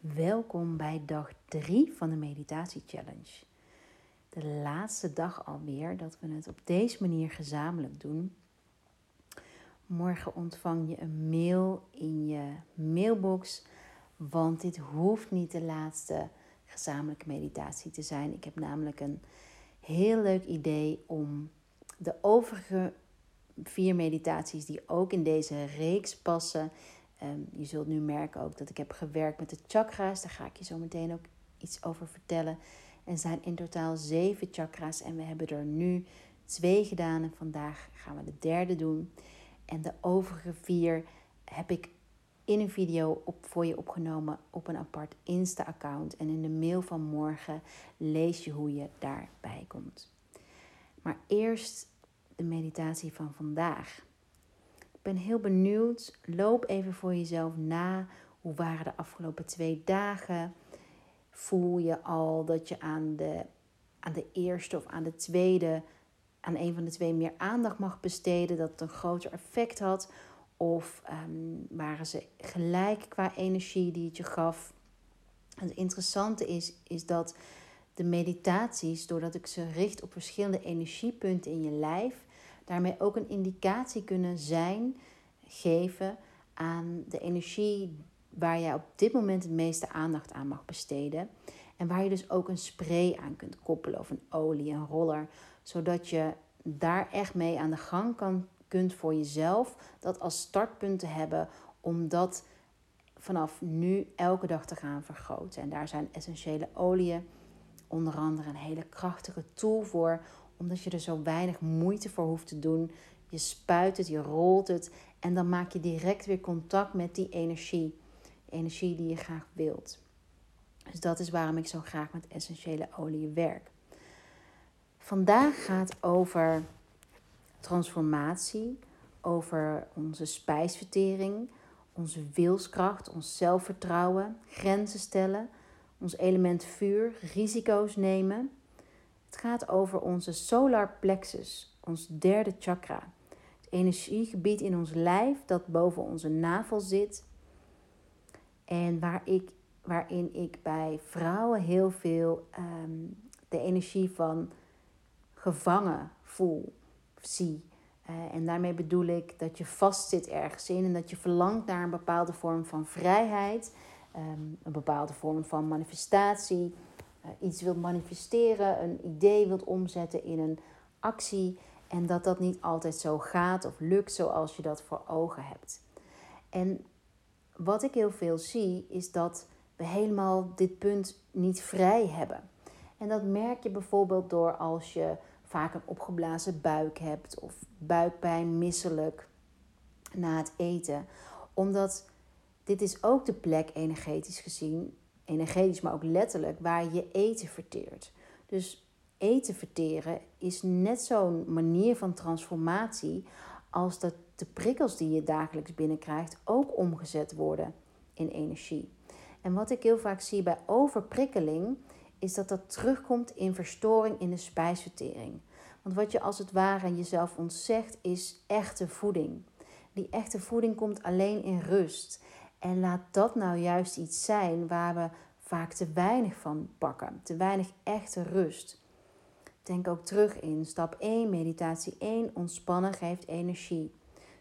Welkom bij dag 3 van de Meditatie Challenge. De laatste dag alweer dat we het op deze manier gezamenlijk doen. Morgen ontvang je een mail in je mailbox, want dit hoeft niet de laatste gezamenlijke meditatie te zijn. Ik heb namelijk een heel leuk idee om de overige vier meditaties die ook in deze reeks passen Um, je zult nu merken ook dat ik heb gewerkt met de chakra's. Daar ga ik je zo meteen ook iets over vertellen. Er zijn in totaal zeven chakra's en we hebben er nu twee gedaan. En vandaag gaan we de derde doen. En de overige vier heb ik in een video op, voor je opgenomen op een apart Insta-account. En in de mail van morgen lees je hoe je daarbij komt. Maar eerst de meditatie van vandaag. Ik ben heel benieuwd. Loop even voor jezelf na. Hoe waren de afgelopen twee dagen? Voel je al dat je aan de, aan de eerste of aan de tweede, aan een van de twee meer aandacht mag besteden? Dat het een groter effect had? Of um, waren ze gelijk qua energie die het je gaf? Het interessante is, is dat de meditaties, doordat ik ze richt op verschillende energiepunten in je lijf, daarmee ook een indicatie kunnen zijn, geven aan de energie waar jij op dit moment het meeste aandacht aan mag besteden. En waar je dus ook een spray aan kunt koppelen of een olie, een roller, zodat je daar echt mee aan de gang kan, kunt voor jezelf. Dat als startpunt te hebben om dat vanaf nu elke dag te gaan vergroten. En daar zijn essentiële oliën onder andere een hele krachtige tool voor omdat je er zo weinig moeite voor hoeft te doen. Je spuit het, je rolt het en dan maak je direct weer contact met die energie. De energie die je graag wilt. Dus dat is waarom ik zo graag met essentiële olie werk. Vandaag gaat over transformatie, over onze spijsvertering, onze wilskracht, ons zelfvertrouwen, grenzen stellen, ons element vuur, risico's nemen het gaat over onze solar plexus, ons derde chakra. Het energiegebied in ons lijf dat boven onze navel zit. En waar ik, waarin ik bij vrouwen heel veel ehm, de energie van gevangen voel, zie. Uh, en daarmee bedoel ik dat je vastzit ergens in en dat je verlangt naar een bepaalde vorm van vrijheid, um, een bepaalde vorm van manifestatie iets wilt manifesteren, een idee wilt omzetten in een actie. En dat dat niet altijd zo gaat of lukt zoals je dat voor ogen hebt. En wat ik heel veel zie, is dat we helemaal dit punt niet vrij hebben. En dat merk je bijvoorbeeld door als je vaak een opgeblazen buik hebt of buikpijn, misselijk na het eten. Omdat dit is ook de plek energetisch gezien energetisch, maar ook letterlijk, waar je eten verteert. Dus eten verteren is net zo'n manier van transformatie als dat de prikkels die je dagelijks binnenkrijgt ook omgezet worden in energie. En wat ik heel vaak zie bij overprikkeling, is dat dat terugkomt in verstoring in de spijsvertering. Want wat je als het ware jezelf ontzegt, is echte voeding. Die echte voeding komt alleen in rust. En laat dat nou juist iets zijn waar we vaak te weinig van pakken, te weinig echte rust. Denk ook terug in stap 1, meditatie 1, ontspannen geeft energie.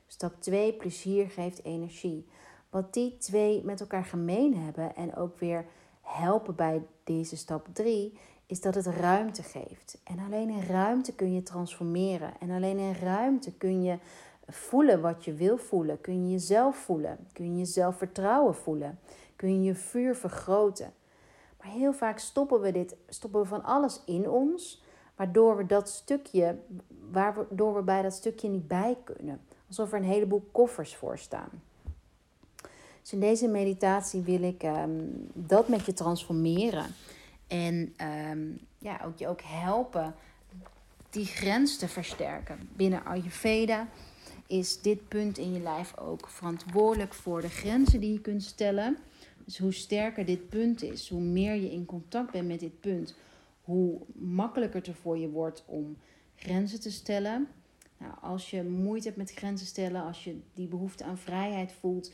Stap 2, plezier geeft energie. Wat die twee met elkaar gemeen hebben en ook weer helpen bij deze stap 3, is dat het ruimte geeft. En alleen in ruimte kun je transformeren. En alleen in ruimte kun je voelen wat je wil voelen. Kun je jezelf voelen. Kun je jezelf vertrouwen voelen. Kun je je vuur vergroten. Maar heel vaak stoppen we dit, stoppen we van alles in ons, waardoor we dat stukje, waardoor we bij dat stukje niet bij kunnen. Alsof er een heleboel koffers voor staan. Dus in deze meditatie wil ik ehm, dat met je transformeren. En um, ja, ook je ook helpen die grens te versterken. Binnen Ayurveda is dit punt in je lijf ook verantwoordelijk voor de grenzen die je kunt stellen. Dus hoe sterker dit punt is, hoe meer je in contact bent met dit punt, hoe makkelijker het voor je wordt om grenzen te stellen. Nou, als je moeite hebt met grenzen stellen, als je die behoefte aan vrijheid voelt,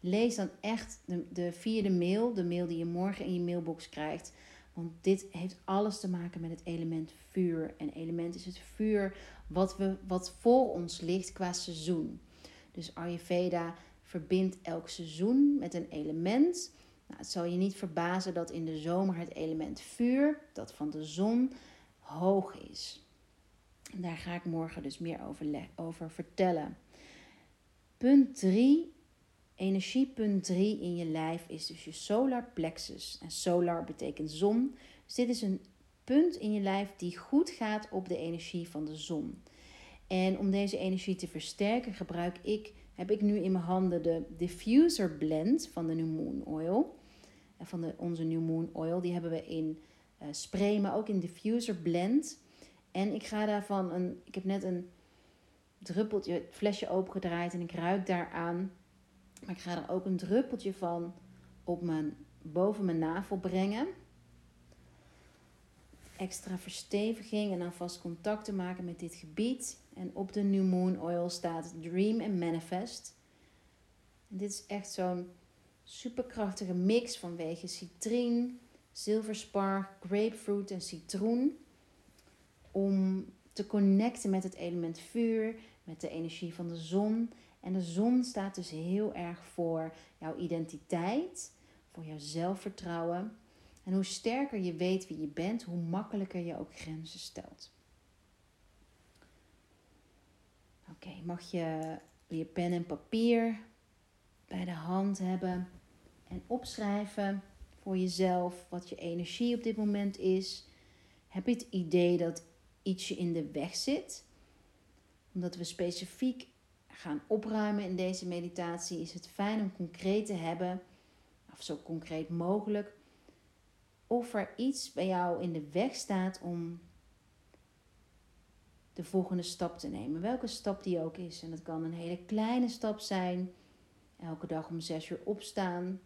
lees dan echt de, de vierde mail, de mail die je morgen in je mailbox krijgt. Want dit heeft alles te maken met het element vuur. En element is het vuur wat, we, wat voor ons ligt qua seizoen. Dus Ayurveda verbindt elk seizoen met een element. Nou, het zal je niet verbazen dat in de zomer het element vuur, dat van de zon, hoog is. Daar ga ik morgen dus meer over, over vertellen. Punt 3, energiepunt 3 in je lijf is dus je solar plexus. En solar betekent zon. Dus dit is een punt in je lijf die goed gaat op de energie van de zon. En om deze energie te versterken gebruik ik, heb ik nu in mijn handen de diffuser blend van de New Moon Oil. En van de, onze New Moon Oil. Die hebben we in uh, spray, maar ook in diffuser blend. En ik ga daarvan een. Ik heb net een druppeltje, flesje opengedraaid en ik ruik daaraan. Maar ik ga er ook een druppeltje van op mijn, boven mijn navel brengen. Extra versteviging en dan vast contact te maken met dit gebied. En op de New Moon Oil staat Dream and Manifest. En dit is echt zo'n superkrachtige mix vanwege citrien, zilverspar, grapefruit en citroen. Om te connecten met het element vuur, met de energie van de zon. En de zon staat dus heel erg voor jouw identiteit, voor jouw zelfvertrouwen. En hoe sterker je weet wie je bent, hoe makkelijker je ook grenzen stelt. Oké, mag je je pen en papier bij de hand hebben en opschrijven voor jezelf wat je energie op dit moment is. Heb je het idee dat iets je in de weg zit? Omdat we specifiek gaan opruimen in deze meditatie, is het fijn om concreet te hebben, of zo concreet mogelijk, of er iets bij jou in de weg staat om de volgende stap te nemen. Welke stap die ook is. En dat kan een hele kleine stap zijn. Elke dag om zes uur opstaan.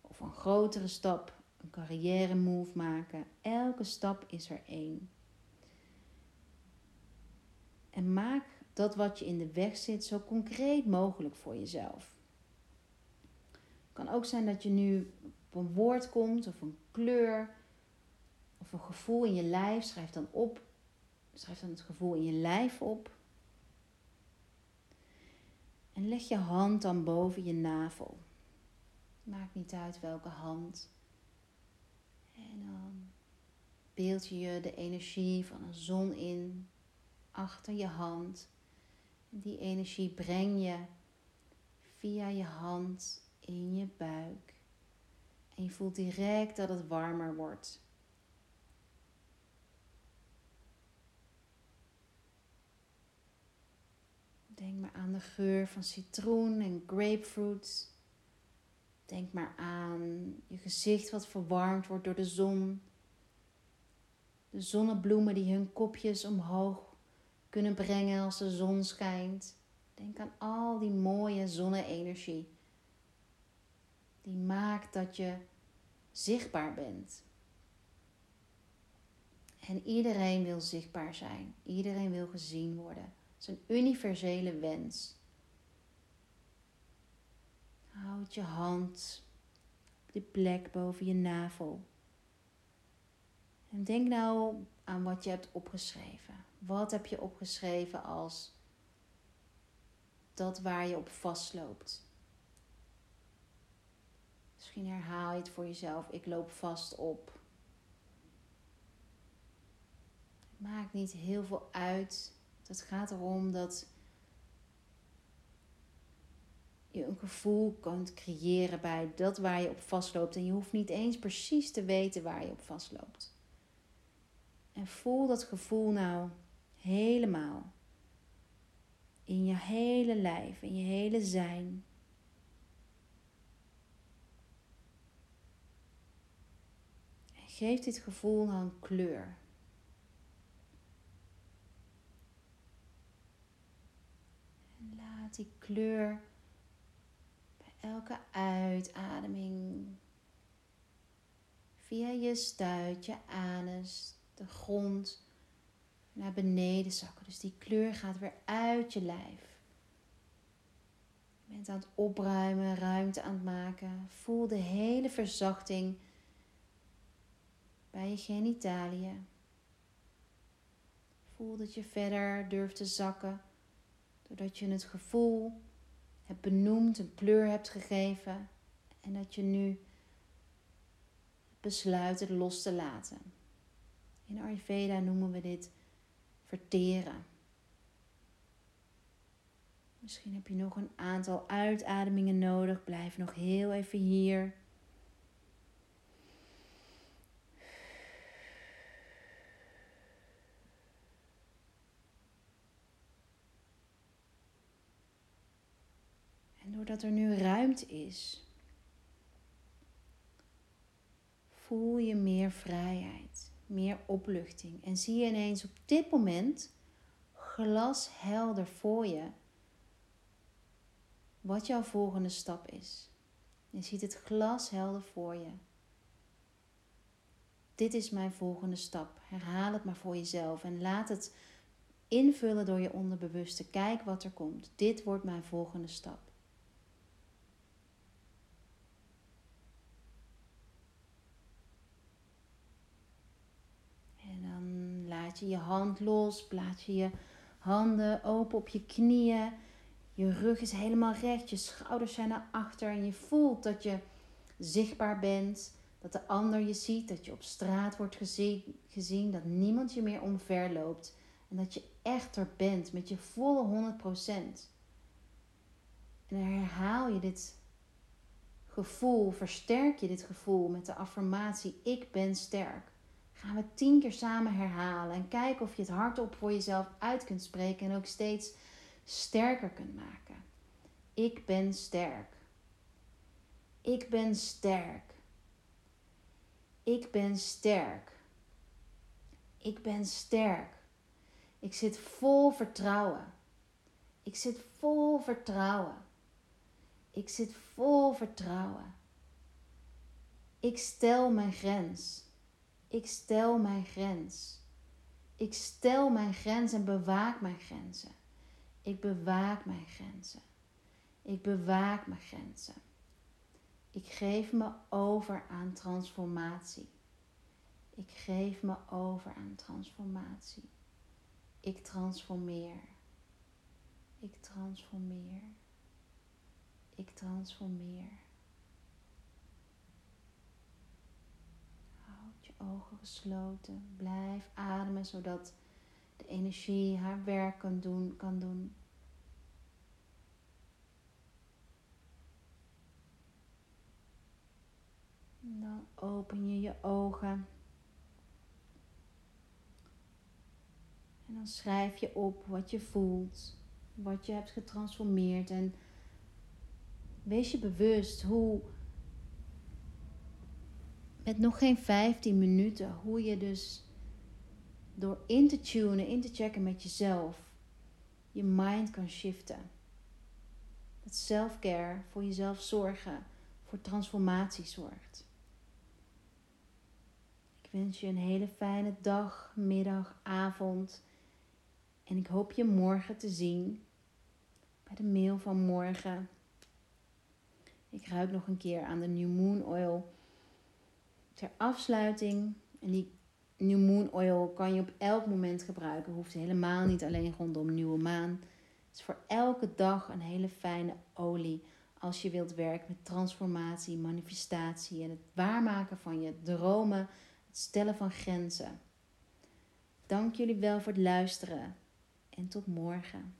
Of een grotere stap. Een carrière move maken. Elke stap is er één. En maak dat wat je in de weg zit zo concreet mogelijk voor jezelf. Het kan ook zijn dat je nu op een woord komt of een kleur of een gevoel in je lijf. Schrijf dan op Schrijf dan het gevoel in je lijf op. En leg je hand dan boven je navel. Maakt niet uit welke hand. En dan beeld je je de energie van een zon in achter je hand. Die energie breng je via je hand in je buik. En je voelt direct dat het warmer wordt. Denk maar aan de geur van citroen en grapefruit. Denk maar aan je gezicht wat verwarmd wordt door de zon. De zonnebloemen die hun kopjes omhoog kunnen brengen als de zon schijnt. Denk aan al die mooie zonne-energie. Die maakt dat je zichtbaar bent. En iedereen wil zichtbaar zijn. Iedereen wil gezien worden is een universele wens. Houd je hand op die plek boven je navel. En denk nou aan wat je hebt opgeschreven. Wat heb je opgeschreven als dat waar je op vastloopt? Misschien herhaal je het voor jezelf. Ik loop vast op. Het maakt niet heel veel uit het gaat erom dat je een gevoel kunt creëren bij dat waar je op vastloopt. En je hoeft niet eens precies te weten waar je op vastloopt. En voel dat gevoel nou helemaal. In je hele lijf, in je hele zijn. En geef dit gevoel nou een kleur. die kleur bij elke uitademing via je stuit, je anus, de grond naar beneden zakken. Dus die kleur gaat weer uit je lijf. Je bent aan het opruimen, ruimte aan het maken. Voel de hele verzachting bij je genitaliën. Voel dat je verder durft te zakken, doordat je het gevoel hebt benoemd, een pleur hebt gegeven en dat je nu besluit het los te laten. In Ayurveda noemen we dit verteren. Misschien heb je nog een aantal uitademingen nodig. Blijf nog heel even hier. En doordat er nu ruimte is, voel je meer vrijheid, meer opluchting. En zie je ineens op dit moment glashelder voor je wat jouw volgende stap is. Je ziet het glashelder voor je. Dit is mijn volgende stap. Herhaal het maar voor jezelf en laat het invullen door je onderbewuste. Kijk wat er komt. Dit wordt mijn volgende stap. En dan laat je je hand los, plaats je je handen open op je knieën. Je rug is helemaal recht, je schouders zijn naar achter en je voelt dat je zichtbaar bent, dat de ander je ziet, dat je op straat wordt gezien, gezien dat niemand je meer omver loopt en dat je echter bent met je volle 100%. En dan herhaal je dit gevoel, versterk je dit gevoel met de affirmatie ik ben sterk. Gaan we tien keer samen herhalen en kijken of je het hardop voor jezelf uit kunt spreken en ook steeds sterker kunt maken. Ik ben sterk. Ik ben sterk. Ik ben sterk. Ik ben sterk. Ik zit vol vertrouwen. Ik zit vol vertrouwen. Ik zit vol vertrouwen. Ik stel mijn grens. Ik stel mijn grens. Ik stel mijn grens en bewaak mijn grenzen. Ik bewaak mijn grenzen. Ik bewaak mijn grenzen. Ik geef me over aan transformatie. Ik geef me over aan transformatie. Ik transformeer. Ik transformeer. Ik transformeer. Houd je ogen gesloten. Blijf ademen zodat de energie haar werk kan doen. Kan doen. Dan open je je ogen. En dan schrijf je op wat je voelt, wat je hebt getransformeerd. En wees je bewust hoe met nog geen 15 minuten, hoe je dus door in te tunen, in te checken met jezelf, je mind kan shiften. Dat self-care, voor jezelf zorgen, voor transformatie zorgt. Ik wens je een hele fijne dag, middag, avond. En ik hoop je morgen te zien bij de mail van morgen. Ik ruik nog een keer aan de New Moon Oil ter afsluiting. En die New Moon Oil kan je op elk moment gebruiken. Hoeft helemaal niet alleen rondom nieuwe maan. Het is voor elke dag een hele fijne olie als je wilt werken met transformatie, manifestatie en het waarmaken van je dromen, het stellen van grenzen. Dank jullie wel voor het luisteren en tot morgen.